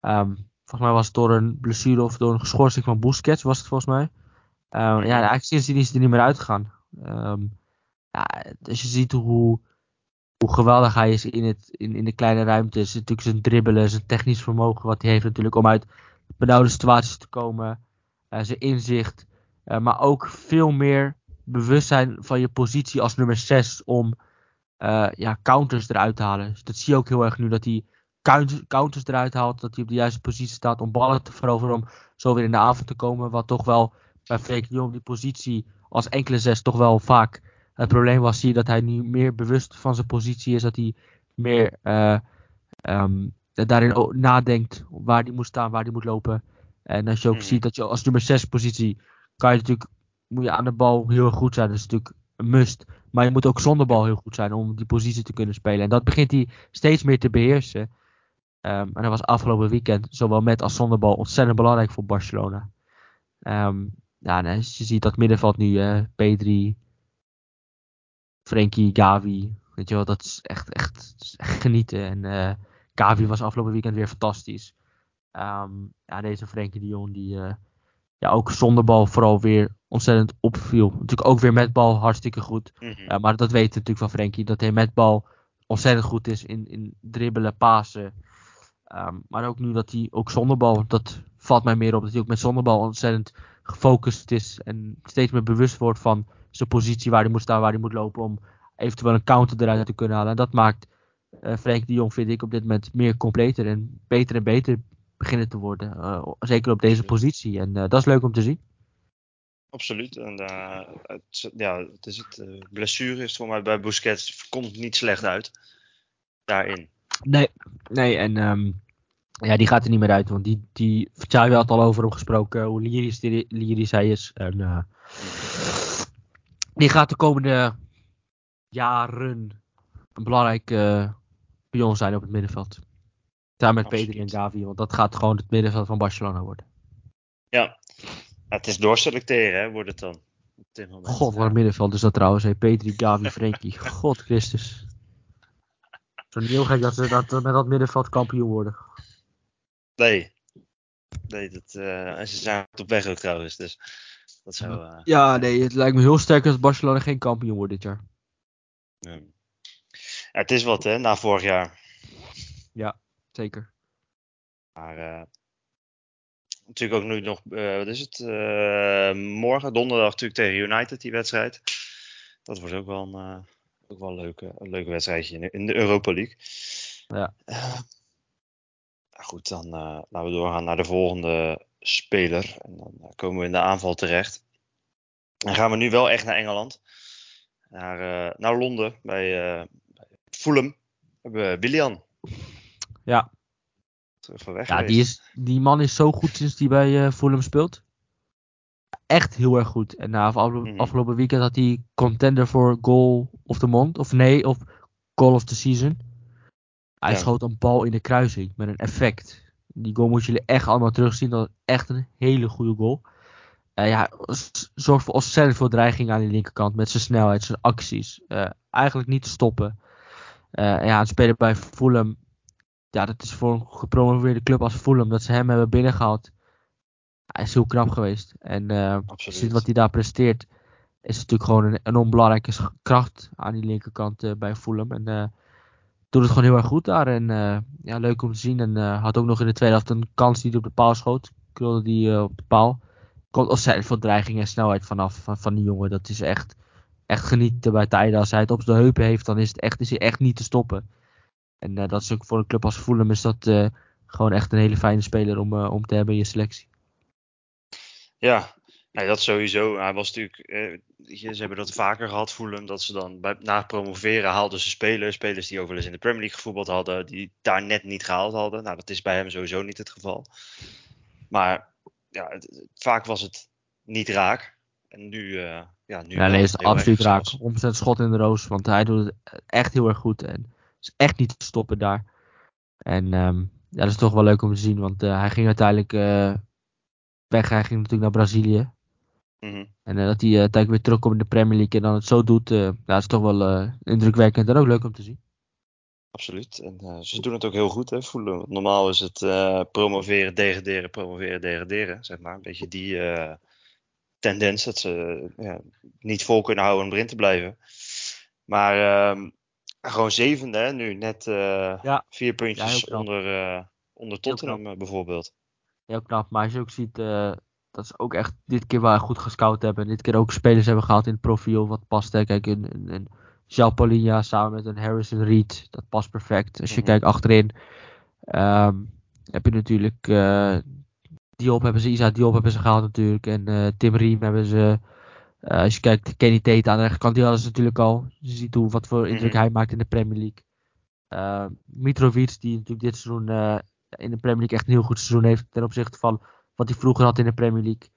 ehm, volgens mij was het door een blessure of door een schorsing van Busquets, was het volgens mij. Ehm. Ja, eigenlijk sindsdien is hij er niet meer uitgegaan. Ehm, ja, als je ziet hoe, hoe geweldig hij is in, het, in, in de kleine ruimtes. Natuurlijk zijn dribbelen, zijn technisch vermogen wat hij heeft natuurlijk om uit benauwde situaties te komen. Uh, zijn inzicht. Uh, maar ook veel meer bewustzijn van je positie als nummer 6 om uh, ja, counters eruit te halen. Dus dat zie je ook heel erg nu dat hij counters eruit haalt. Dat hij op de juiste positie staat om ballen te veroveren. Om zo weer in de avond te komen. Wat toch wel bij Freek Jong die positie als enkele zes toch wel vaak het probleem was. Zie je dat hij nu meer bewust van zijn positie is. Dat hij meer uh, um, daarin nadenkt waar hij moet staan, waar hij moet lopen. En als je ook mm. ziet dat je als nummer 6 positie kan je natuurlijk moet je aan de bal heel goed zijn. Dat is natuurlijk een must. Maar je moet ook zonder bal heel goed zijn om die positie te kunnen spelen. En dat begint hij steeds meer te beheersen. Um, en dat was afgelopen weekend, zowel met als zonder bal, ontzettend belangrijk voor Barcelona. Um, ja, nee, je ziet dat middenveld nu, uh, P3, Frenkie, Gavi. Weet je wel, dat is echt, echt, genieten. En uh, Gavi was afgelopen weekend weer fantastisch. Um, ja, deze Frenkie de Jong, die uh, ja, ook zonder bal vooral weer ontzettend opviel. Natuurlijk ook weer met bal hartstikke goed. Mm -hmm. maar dat weten natuurlijk van Frenkie. Dat hij met bal ontzettend goed is in, in dribbelen, pasen. Um, maar ook nu dat hij ook zonder bal, dat valt mij meer op. Dat hij ook met zonder bal ontzettend gefocust is. En steeds meer bewust wordt van zijn positie, waar hij moet staan, waar hij moet lopen. Om eventueel een counter eruit te kunnen halen. En dat maakt uh, Frenkie de Jong, vind ik, op dit moment meer completer. En beter en beter beginnen te worden. Uh, zeker op deze positie. En uh, dat is leuk om te zien. Absoluut. En uh, het, ja, het is het. Blessure is voor mij bij Busquets komt niet slecht uit. Daarin. Nee, nee en um, ja, die gaat er niet meer uit. Want die, die Xavi had al over hem gesproken. Hoe lyrisch, die, lyrisch hij is. En uh, die gaat de komende jaren een belangrijk uh, pion zijn op het middenveld. Samen met Absoluut. Pedri en Gavi. Want dat gaat gewoon het middenveld van Barcelona worden. Ja, het is doorselecteren, hè, wordt het dan. God, wat een middenveld is dat trouwens. Hey, Petri, Gavi, Frenkie. God Christus. Zo niet heel gek dat ze dat, met dat middenveld kampioen worden. Nee. Nee, dat, uh, en ze zijn op weg ook trouwens. Dus dat zou, uh... Ja, nee, het lijkt me heel sterk dat Barcelona geen kampioen wordt dit jaar. Ja. ja het is wat, hè, na vorig jaar. Ja, zeker. Maar uh, natuurlijk ook nu nog, uh, wat is het? Uh, morgen, donderdag natuurlijk tegen United, die wedstrijd. Dat wordt ook wel een, uh, ook wel een, leuke, een leuke wedstrijdje in de, Europa League. Ja. goed, dan laten we doorgaan naar de volgende speler. En dan komen we in de aanval terecht. Dan gaan we nu wel echt naar Engeland. Naar, naar Londen, bij, bij Fulham. We hebben Willian. Ja, ja, die, is, die man is zo goed sinds hij bij uh, Fulham speelt. Echt heel erg goed. En na afgelopen, mm. afgelopen weekend had hij contender voor goal of the month. Of nee, of goal of the season. Hij ja. schoot een bal in de kruising met een effect. Die goal moeten jullie echt allemaal terugzien. Dat is echt een hele goede goal. Uh, ja, zorgt voor ontzettend veel dreiging aan die linkerkant. Met zijn snelheid, zijn acties. Uh, eigenlijk niet te stoppen. Uh, ja, een speler bij Fulham ja, dat is voor een gepromoveerde club als Fulham dat ze hem hebben binnengehaald. Hij is heel knap geweest. En uh, ziet wat hij daar presteert, is natuurlijk gewoon een, een onbelangrijke kracht aan die linkerkant uh, bij Fulham. En uh, doet het gewoon heel erg goed daar. En ja, leuk om te zien. En had ook nog in de tweede helft een kans die hij op de paal schoot. Krulde die op de paal. Komt ontzettend veel dreiging en snelheid vanaf van, van die jongen. Dat is echt, echt genieten bij tijden. Als hij het op de heupen heeft, dan is, het echt, is hij echt niet te stoppen. En uh, dat is ook voor een club als Fulham is dat uh, gewoon echt een hele fijne speler om, uh, om te hebben in je selectie. Ja, ja dat sowieso. Hij was natuurlijk, ze hebben dat vaker gehad, Fulham, dat ze dan bij, na promoveren haalden ze spelers, spelers die eens in de Premier League gevoetbald hadden, die daar net niet gehaald hadden. Nou, dat is bij hem sowieso niet het geval. Maar ja, het, vaak was het niet raak. En nu, ja, nu. Ja, nee, is het absoluut raak. Omzet schot in de roos, want hij doet het echt heel erg goed. En is echt niet te stoppen daar. En um, ja, dat is toch wel leuk om te zien, want uh, hij ging uiteindelijk uh, weg. Hij ging natuurlijk naar Brazilië. Mm -hmm. En uh, dat hij uiteindelijk weer terugkomt in de Premier League en dan het zo doet, ja, dat is toch wel indrukwekkend en ook leuk om te zien. Absoluut. En ze doen het ook heel goed, hè, voelen. Normaal is het promoveren, degraderen, promoveren, degraderen, zeg maar. Een beetje die tendens dat ze ja, niet vol kunnen houden om erin te blijven. Maar ehm, gewoon zevende hè, nu. Net uh, Ja. vier puntjes Ja, onder, eh, onder Tottenham eh, bijvoorbeeld. Heel knap. Maar als je ook ziet, eh, dat ze ook echt dit keer wel goed gescout hebben. En dit keer ook spelers hebben gehaald in het profiel wat past. Hè. Kijk, een, een, een Jean samen met een Harrison Reed. Dat past perfect. Als je Mhm. kijkt achterin. ehm, heb je natuurlijk eh, Diop hebben ze, Isa Diop hebben ze gehaald natuurlijk. En eh, Tim Riem hebben ze. Eh, als je kijkt, Kenny Tate aan de rechterkant, die hadden ze natuurlijk al. Je ziet hoe, wat voor indruk Mhm. hij maakt in de Premier League. Eh, Mitrovic, die natuurlijk dit seizoen eh, in de Premier League echt een heel goed seizoen heeft. Ten opzichte van wat hij vroeger had in de Premier League.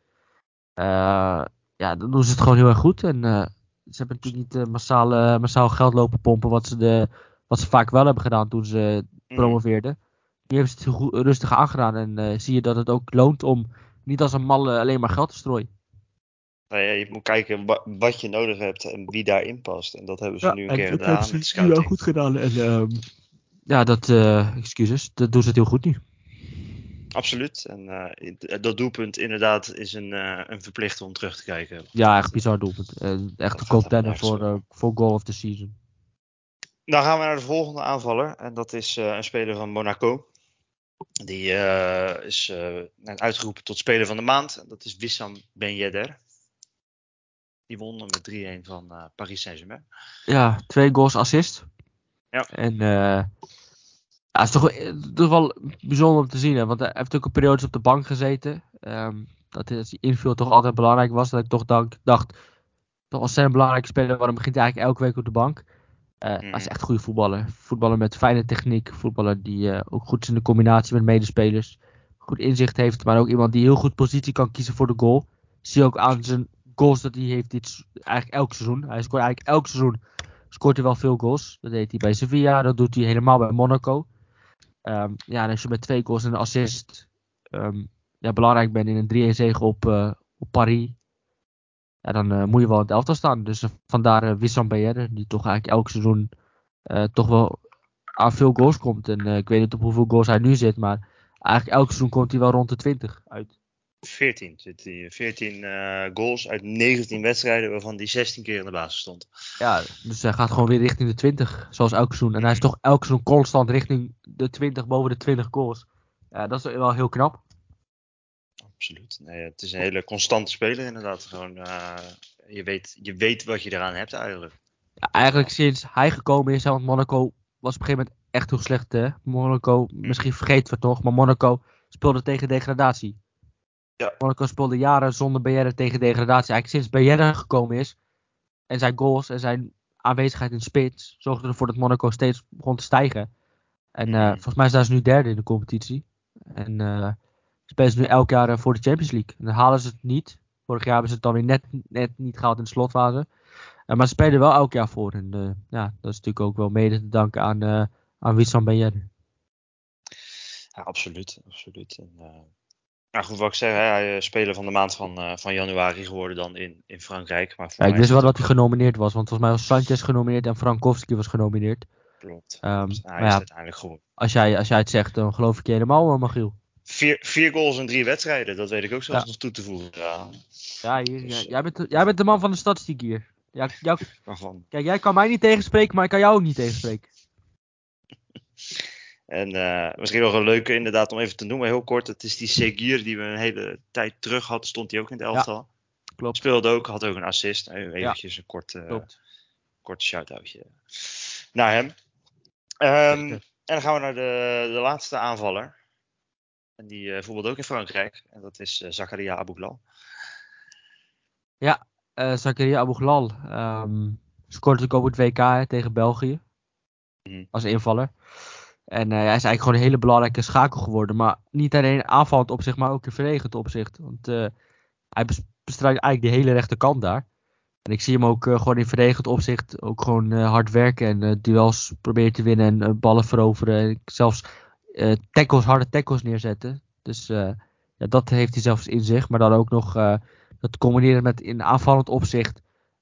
Ja, dan doen ze het gewoon heel erg goed. En ze hebben natuurlijk niet massaal, massaal geld lopen pompen. Wat ze, de, wat ze vaak wel hebben gedaan toen ze Mhm. promoveerden. Nu hebben ze het heel goed, rustig aangedaan. En zie je dat het ook loont om niet als een malle alleen maar geld te strooien. Nou ja, je moet kijken wa- wat je nodig hebt en wie daarin past. En dat hebben ze nu een en keer dat gedaan hebben ze nu wel goed gedaan. En, ehm, ja, dat, eh, excuses, dat doen ze het heel goed nu. Absoluut. En eh, dat doelpunt inderdaad is een, eh, een verplicht om terug te kijken. Ja, echt bizar doelpunt. Eh, echt een contender voor, eh, voor goal of the season. Dan gaan we naar de volgende aanvaller. En dat is eh, een speler van Monaco. Die eh, is eh, uitgeroepen tot speler van de maand. Dat is Wissam Ben Yedder. Die won met 3-1 van eh, Paris Saint-Germain. Ja, twee goals assist. Ja. En eh ja, het is toch, wel- het is wel bijzonder om te zien. Hè, want hij heeft ook een periode op de bank gezeten. Ehm, dat als hij inviel toch altijd belangrijk was. Dat ik toch dank, dacht, toch als zijn een belangrijke speler, waarom begint hij eigenlijk elke week op de bank? Eh, Hij is echt goede voetballer. Voetballer met fijne techniek. Voetballer die eh, ook goed is in de combinatie met medespelers. Goed inzicht heeft, maar ook iemand die heel goed positie kan kiezen voor de goal. Zie je ook aan zijn goals dat hij heeft dit eigenlijk elk seizoen. Hij scoort eigenlijk elk seizoen scoort hij wel veel goals. Dat deed hij bij Sevilla, dat doet hij helemaal bij Monaco. Ehm, ja, en als je met twee goals en een assist ehm, ja, belangrijk bent in een 3-1 zege op, eh, op Paris, ja, dan eh, moet je wel in het elftal staan. Dus eh, vandaar Wissam Bayerre, die toch eigenlijk elk seizoen toch wel aan veel goals komt. En ik weet niet op hoeveel goals hij nu zit, maar eigenlijk elk seizoen komt hij wel rond de 20 uit. 14 zit hij. 14 eh, goals uit 19 wedstrijden, waarvan hij 16 keer in de basis stond. Ja, dus hij gaat gewoon weer richting de 20, zoals elk seizoen. En hij is toch elk seizoen constant richting de 20, boven de 20 goals. Ja, dat is wel heel knap. Absoluut. Nee, het is een hele constante speler inderdaad. Gewoon, eh, je, weet, je weet wat je eraan hebt eigenlijk. Ja, eigenlijk sinds hij gekomen is, want Monaco was op een gegeven moment echt heel slecht. Hè? Monaco, misschien vergeten we het nog, maar Monaco speelde tegen degradatie. Ja. Monaco speelde jaren zonder BR tegen degradatie. Eigenlijk sinds BR gekomen is en zijn goals en zijn aanwezigheid in de spits zorgde ervoor dat Monaco steeds begon te stijgen. En eh, Mhm. volgens mij zijn ze nu derde in de competitie. En eh spelen ze nu elk jaar eh, voor de Champions League. En dan halen ze het niet. Vorig jaar hebben ze het dan weer net, net niet gehaald in de slotfase. Maar ze spelen er wel elk jaar voor. En ja, dat is natuurlijk ook wel mede te danken aan, aan Wissam Yedder. Ja, absoluut. absoluut. En, nou goed, wat ik zeg, hè, hij is speler van de maand van, eh, van januari geworden dan in, in Frankrijk. Maar Ja, ik wist is wel dat hij genomineerd was. Want volgens mij was Sanchez genomineerd en Frankowski was genomineerd. Klopt. Hij maar is ja. uiteindelijk geworden. Als jij, als jij het zegt, dan geloof ik je helemaal, eh, Magiel. Vier, vier goals in drie wedstrijden, dat weet ik ook zelfs Ja. nog toe te voegen. Ja, Ja, hier, Dus, jij, bent de, jij bent de man van de statistiek hier. Ja, jou, kijk, jij kan mij niet tegenspreken, maar ik kan jou ook niet tegenspreken. En eh, misschien nog een leuke inderdaad om even te noemen, heel kort. Het is die Seguir die we een hele tijd terug hadden, stond hij ook in het elftal. Klopt. Speelde ook, had ook een assist. Even eventjes een kort, eh, kort shout-outje naar hem. Ehm, en dan gaan we naar de, de laatste aanvaller. En die eh voetbalt ook in Frankrijk. En dat is Zakaria Abouglal. eh Zakaria Abouglal ehm scoorde ook op het WK hè, tegen België. Mhm. Als invaller. En eh, hij is eigenlijk gewoon een hele belangrijke schakel geworden. Maar niet alleen aanvallend opzicht, maar ook in verdedigend opzicht. Want eh, hij bes- bestrijdt eigenlijk de hele rechterkant daar. En ik zie hem ook eh, gewoon in verdedigend opzicht ook gewoon hard werken. En duels proberen te winnen en ballen veroveren. En zelfs tackles, harde tackles neerzetten. Dus ja, dat heeft hij zelfs in zich. Maar dan ook nog dat combineren met in aanvallend opzicht.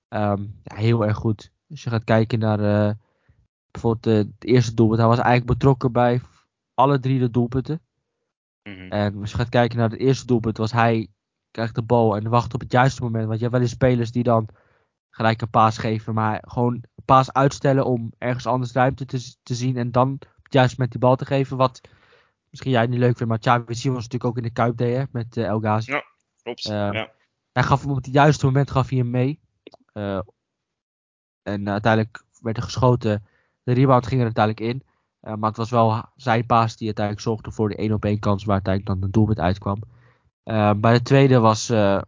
ehm, ja, heel erg goed. Als je gaat kijken naar bijvoorbeeld eh, het eerste doelpunt. Hij was eigenlijk betrokken bij alle drie de doelpunten. Mhm. En als je gaat kijken naar het eerste doelpunt, was hij krijgt de bal en wacht op het juiste moment. Want je hebt wel eens spelers die dan gelijk een paas geven, maar gewoon een paas uitstellen om ergens anders ruimte te, te zien en dan juist met die bal te geven. Wat misschien jij niet leuk vindt, maar Xavi Simons natuurlijk ook in de Kuip deed hè, met uh, El Ghazi. Ja, klopt. Ehm, ja. Hij gaf hem op het juiste moment gaf hij hem mee. Uh, en uiteindelijk werd er geschoten. De rebound ging er uiteindelijk in. Uh, maar het was wel zijn paas die uiteindelijk zorgde voor de 1 op 1 kans waar uiteindelijk dan een doelpunt uitkwam. Uh, bij de tweede was, uh,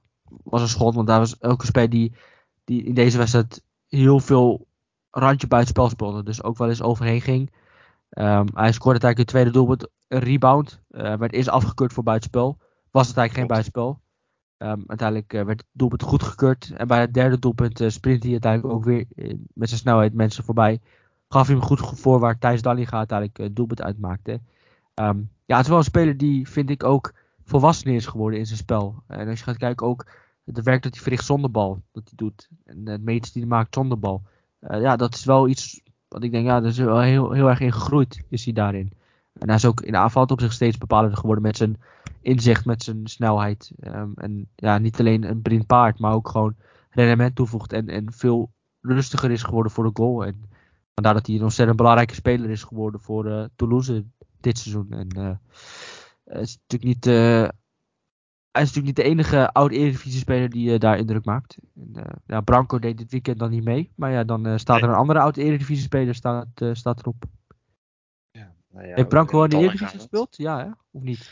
was een schot, want daar was ook een speler die, die in deze wedstrijd heel veel randje buitenspel speelde. Dus ook wel eens overheen ging. Um, hij scoorde uiteindelijk een tweede doelpunt, een rebound. werd eerst afgekeurd voor buitenspel. Was het eigenlijk geen buitenspel. Um, uiteindelijk werd het doelpunt goedgekeurd. En bij het derde doelpunt sprint hij uiteindelijk ook weer met zijn snelheid mensen voorbij gaf hij hem goed voor waar Thijs Dallinga uiteindelijk het doelpunt uitmaakte. Um, ja, het is wel een speler die, vind ik, ook volwassen is geworden in zijn spel. En als je gaat kijken ook het werk dat hij verricht zonder bal, dat hij doet. En het meters die hij maakt zonder bal. Uh, ja, dat is wel iets wat ik denk, ja, dat is wel heel, heel erg in gegroeid, is hij daarin. En hij is ook in de aanval op zich steeds bepalender geworden met zijn inzicht, met zijn snelheid. Um, en ja, niet alleen een blind paard, maar ook gewoon rendement toevoegt en, en veel rustiger is geworden voor de goal. En Vandaar dat hij een ontzettend belangrijke speler is geworden voor uh, Toulouse dit seizoen. En uh, hij is natuurlijk niet, uh, hij is natuurlijk niet de enige oude Eredivisie-speler die daar indruk maakt. En, ja, Branco deed dit weekend dan niet mee. Maar ja, dan staat er een andere oude Eredivisie-speler staat, staat erop. Ja, nou ja, Heeft Branco in de Eredivisie gespeeld? Ja, hè? Of niet?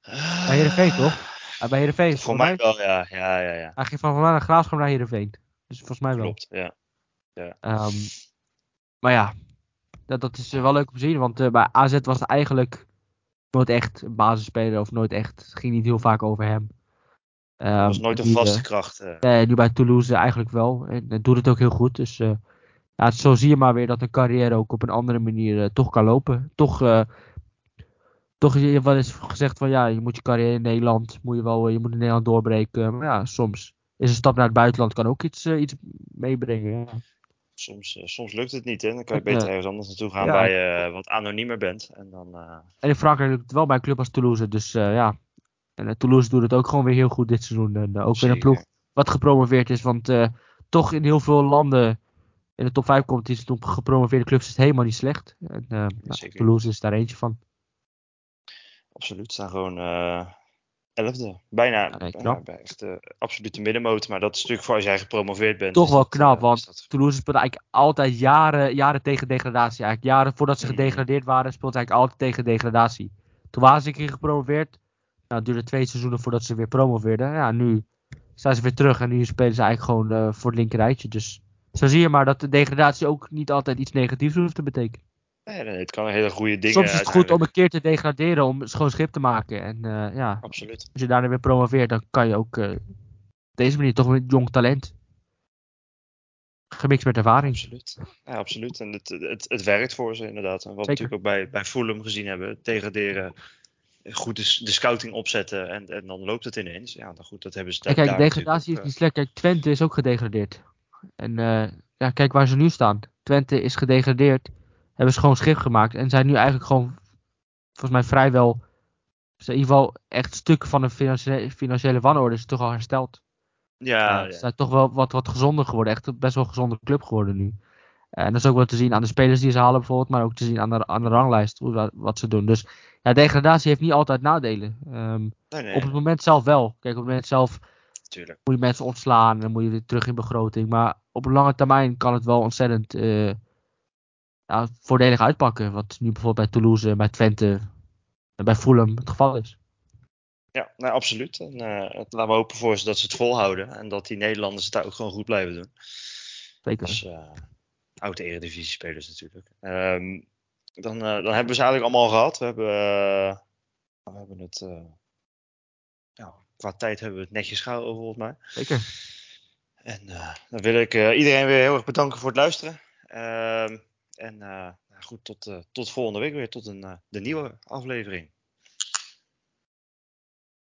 Eh, Bij Heerenveen, toch? Ja, bij Heerenveen. Voor mij wel, ja. Ja, ja, ja. Hij ging van, van naar Graafschap naar Heerenveen. Dus volgens mij wel. Klopt, ja. Ehm, maar ja, dat, dat is eh, wel leuk om te zien. Want eh, bij AZ was het eigenlijk nooit echt een basisspeler. Of nooit echt, het ging niet heel vaak over hem. Dat Ehm, was nooit een nu, vaste eh, kracht. eh. Nee, nu bij Toulouse eigenlijk wel. En het doet het ook heel goed. Dus eh, ja, zo zie je maar weer dat een carrière ook op een andere manier eh, toch kan lopen. Toch, eh, toch is er wel eens gezegd van ja, je moet je carrière in Nederland, moet je, wel, eh, je moet in Nederland doorbreken. Maar ja, soms is een stap naar het buitenland kan ook iets, eh, iets meebrengen. Ja. Soms, eh, soms lukt het niet, hè. Dan kan je beter ergens anders naartoe gaan Ja. waar je eh, wat anoniemer bent. En dan, eh, En in Frankrijk lukt het wel bij een club als Toulouse. Dus ja, en Toulouse doet het ook gewoon weer heel goed dit seizoen. En ook weer een ploeg wat gepromoveerd is. Want toch in heel veel landen in de top 5 competities toen gepromoveerde clubs is helemaal niet slecht. En, nou. Toulouse is daar eentje van. absoluut. Staan gewoon elfde. Bijna. Ja, nee, ja, knap. bij echt de absolute middenmoot. Maar dat is natuurlijk voor als jij gepromoveerd bent. Toch wel dat, knap, eh, want dat- Toulouse speelde eigenlijk altijd jaren, jaren tegen degradatie. Eigenlijk jaren voordat ze Mhm. gedegradeerd waren, speelde ze eigenlijk altijd tegen degradatie. Toen waren ze een keer gepromoveerd. Nou, het duurde twee seizoenen voordat ze weer promoveerden. Ja, nu staan ze weer terug en nu spelen ze eigenlijk gewoon eh, voor het linkerrijtje. Dus zo zie je maar dat de degradatie ook niet altijd iets negatiefs hoeft te betekenen. Nee, nee, het kan een hele goede dingen Soms is het goed om een keer te degraderen, om schoon schip te maken. En eh, ja, Absoluut. als je daarna weer promoveert, dan kan je ook eh, op deze manier toch met jong talent. Gemixt met ervaring. Absoluut. Ja, absoluut. En het, het, het werkt voor ze inderdaad. En wat we natuurlijk ook bij, bij Fulham gezien hebben. Degraderen. Goed de, de scouting opzetten. En, en dan loopt het ineens. Ja, dan goed, dat hebben ze daar kijk, degradatie is niet slecht. Kijk, Twente is ook gedegradeerd. En eh, ja, kijk waar ze nu staan. Twente is gedegradeerd. Hebben ze gewoon schip gemaakt. En zijn nu eigenlijk gewoon, volgens mij vrijwel, in ieder geval echt stukken van de financiële, financiële wanorde is toch al hersteld. Ja, Ja. Ze zijn toch wel wat, wat gezonder geworden. Echt een best wel gezonde club geworden nu. En dat is ook wel te zien aan de spelers die ze halen bijvoorbeeld. Maar ook te zien aan de, aan de ranglijst. Hoe, wat ze doen. Dus ja, degradatie heeft niet altijd nadelen. Ehm, nee, nee, Op het moment zelf wel. Kijk, op het moment zelf moet je mensen ontslaan en dan moet je weer terug in begroting. Maar op een lange termijn kan het wel ontzettend eh, ja, voordelig uitpakken. Wat nu bijvoorbeeld bij Toulouse, bij Twente en bij Fulham het geval is. Ja, nou, absoluut. En eh, laten we hopen voor ze dat ze het volhouden. En dat die Nederlanders het daar ook gewoon goed blijven doen. Zeker. Als eh oude eredivisie-spelers natuurlijk. Ehm, dan, eh, dan hebben we ze eigenlijk allemaal gehad. We hebben, we hebben het... ja, qua tijd hebben we het netjes gehouden volgens mij. Zeker. En dan wil ik iedereen weer heel erg bedanken voor het luisteren. En eh, nou goed, tot, eh, tot volgende week weer. Tot een, eh, de nieuwe aflevering.